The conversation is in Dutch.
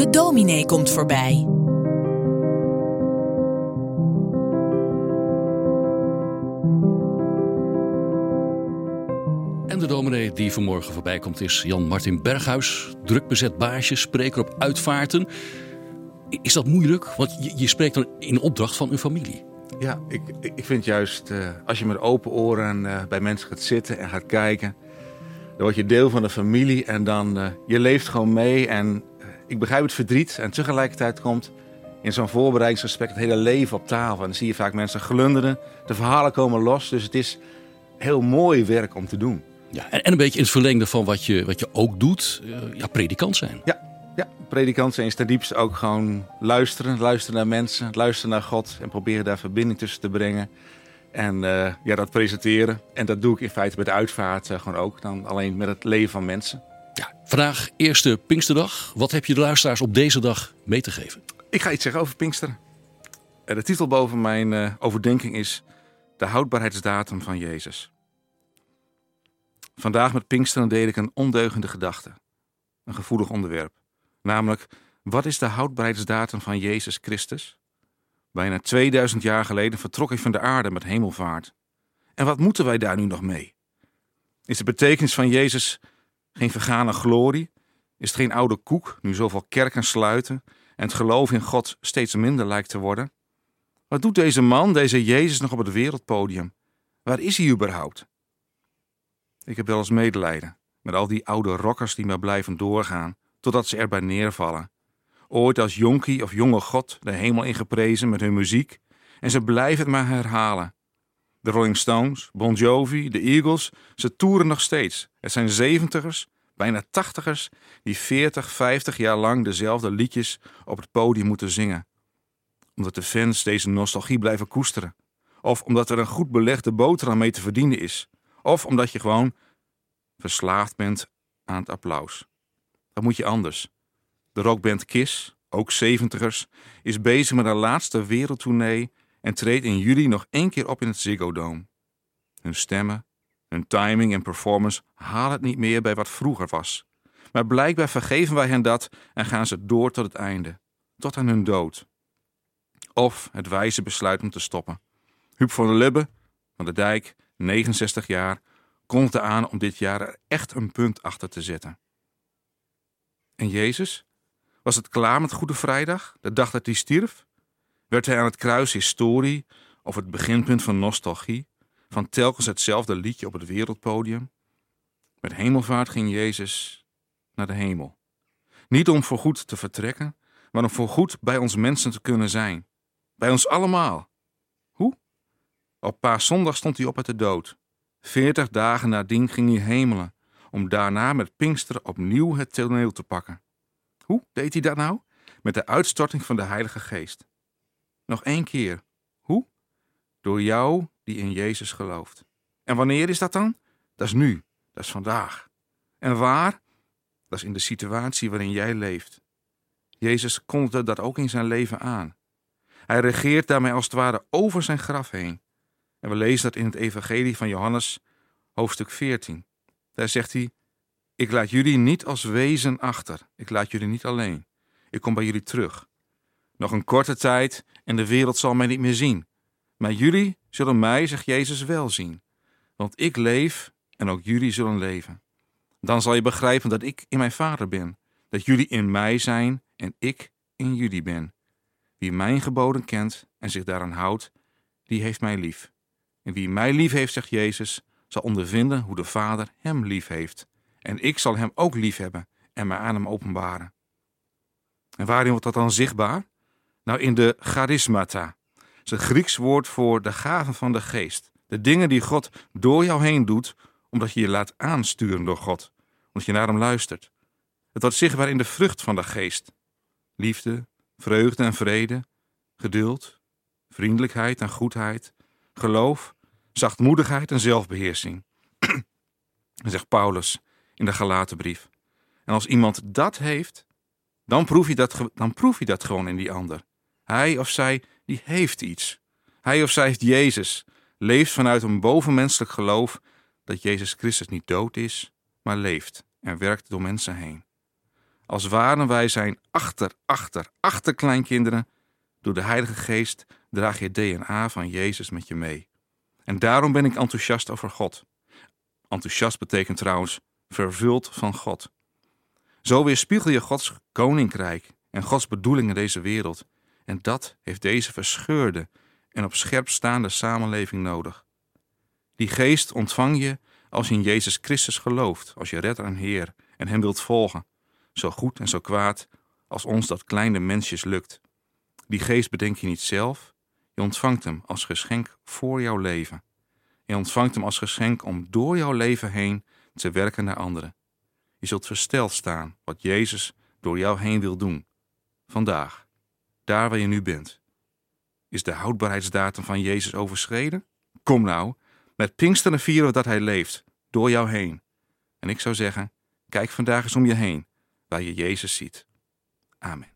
De dominee komt voorbij. En de dominee die vanmorgen voorbij komt is Jan-Martin Berghuis. Druk bezet baasje, spreker op uitvaarten. Is dat moeilijk? Want je, je spreekt dan in opdracht van een familie. Ja, ik, ik vind juist uh, als je met open oren uh, bij mensen gaat zitten en gaat kijken, dan word je deel van de familie en dan uh, je leeft gewoon mee. En ik begrijp het verdriet en tegelijkertijd komt in zo'n voorbereidingsgesprek het hele leven op tafel. En dan zie je vaak mensen glunderen, de verhalen komen los. Dus het is heel mooi werk om te doen. Ja, en, en een beetje in het verlengde van wat je, wat je ook doet, ja, predikant zijn. Ja, ja, predikant zijn is ten diepste ook gewoon luisteren. Luisteren naar mensen, luisteren naar God en proberen daar verbinding tussen te brengen. En uh, ja, dat presenteren. En dat doe ik in feite met de uitvaart uh, gewoon ook. Dan alleen met het leven van mensen. Vandaag eerste Pinksterdag. Wat heb je de luisteraars op deze dag mee te geven? Ik ga iets zeggen over Pinksteren. Uh, de titel boven mijn overdenking is De houdbaarheidsdatum van Jezus. Vandaag met Pinksteren deel ik een ondeugende gedachte. Een gevoelig onderwerp. Namelijk, wat is de houdbaarheidsdatum van Jezus Christus? Bijna 2000 jaar geleden vertrok hij van de aarde met hemelvaart. En wat moeten wij daar nu nog mee? Is de betekenis van Jezus geen vergane glorie? Is het geen oude koek, nu zoveel kerken sluiten en het geloof in God steeds minder lijkt te worden? Wat doet deze man, deze Jezus, nog op het wereldpodium? Waar is hij überhaupt? Ik heb wel eens medelijden met al die oude rockers die maar blijven doorgaan totdat ze erbij neervallen. Ooit als jonkie of jonge god de hemel ingeprezen met hun muziek en ze blijven het maar herhalen. De Rolling Stones, Bon Jovi, de Eagles, ze toeren nog steeds. Het zijn zeventigers, bijna tachtigers, die veertig, vijftig jaar lang dezelfde liedjes op het podium moeten zingen. Omdat de fans deze nostalgie blijven koesteren. Of omdat er een goed belegde boterham mee te verdienen is. Of omdat je gewoon verslaafd bent aan het applaus. Dat moet je anders. De rockband Kiss, ook 70ers, is bezig met haar laatste wereldtournee en treedt in juli nog één keer op in het Ziggo Dome. Hun stemmen, hun timing en performance halen het niet meer bij wat vroeger was. Maar blijkbaar vergeven wij hen dat en gaan ze door tot het einde, tot aan hun dood. Of het wijze besluit om te stoppen. Huub van der Lubbe, van de Dijk, 69 jaar, kondigde aan om dit jaar er echt een punt achter te zetten. En Jezus? Was het klaar met Goede Vrijdag, de dag dat hij stierf? Werd hij aan het kruis historie of het beginpunt van nostalgie, van telkens hetzelfde liedje op het wereldpodium? Met hemelvaart ging Jezus naar de hemel. Niet om voorgoed te vertrekken, maar om voorgoed bij ons mensen te kunnen zijn. Bij ons allemaal. Hoe? Op paaszondag stond hij op uit de dood. Veertig dagen nadien ging hij hemelen om daarna met Pinksteren opnieuw het toneel te pakken. Hoe deed hij dat nou? Met de uitstorting van de Heilige Geest. Nog één keer. Hoe? Door jou die in Jezus gelooft. En wanneer is dat dan? Dat is nu. Dat is vandaag. En waar? Dat is in de situatie waarin jij leeft. Jezus kondigde dat ook in zijn leven aan. Hij regeert daarmee als het ware over zijn graf heen. En we lezen dat in het Evangelie van Johannes, hoofdstuk 14. Daar zegt hij: Ik laat jullie niet als wezen achter. Ik laat jullie niet alleen. Ik kom bij jullie terug. Nog een korte tijd en de wereld zal mij niet meer zien. Maar jullie zullen mij, zegt Jezus, wel zien. Want ik leef en ook jullie zullen leven. Dan zal je begrijpen dat ik in mijn Vader ben. Dat jullie in mij zijn en ik in jullie ben. Wie mijn geboden kent en zich daaraan houdt, die heeft mij lief. En wie mij lief heeft, zegt Jezus, zal ondervinden hoe de Vader hem lief heeft. En ik zal hem ook lief hebben en mij aan hem openbaren. En waarin wordt dat dan zichtbaar? Nou, in de charismata. Dat is het Grieks woord voor de gaven van de geest. De dingen die God door jou heen doet, omdat je je laat aansturen door God. Omdat je naar hem luistert. Het wordt zichtbaar in de vrucht van de geest. Liefde, vreugde en vrede, geduld, vriendelijkheid en goedheid, geloof, zachtmoedigheid en zelfbeheersing. zegt Paulus in de Galatenbrief. En als iemand dat heeft, dan proef, je dat, dan proef je dat gewoon in die ander. Hij of zij, die heeft iets. Hij of zij heeft Jezus, leeft vanuit een bovenmenselijk geloof dat Jezus Christus niet dood is, maar leeft en werkt door mensen heen. als waren wij zijn achter, achter, achterkleinkinderen. Door de Heilige Geest draag je DNA van Jezus met je mee. En daarom ben ik enthousiast over God. Enthousiast betekent trouwens vervuld van God. Zo weerspiegel je Gods koninkrijk en Gods bedoeling in deze wereld. En dat heeft deze verscheurde en op scherp staande samenleving nodig. Die geest ontvang je als je in Jezus Christus gelooft, als je redder en Heer en Hem wilt volgen, zo goed en zo kwaad als ons dat kleine mensjes lukt. Die geest bedenk je niet zelf, je ontvangt Hem als geschenk voor jouw leven. Je ontvangt Hem als geschenk om door jouw leven heen te werken naar anderen. Je zult versteld staan wat Jezus door jou heen wil doen. Vandaag, daar waar je nu bent. Is de houdbaarheidsdatum van Jezus overschreden? Kom nou, met Pinksteren vieren we dat Hij leeft, door jou heen. En ik zou zeggen, kijk vandaag eens om je heen, waar je Jezus ziet. Amen.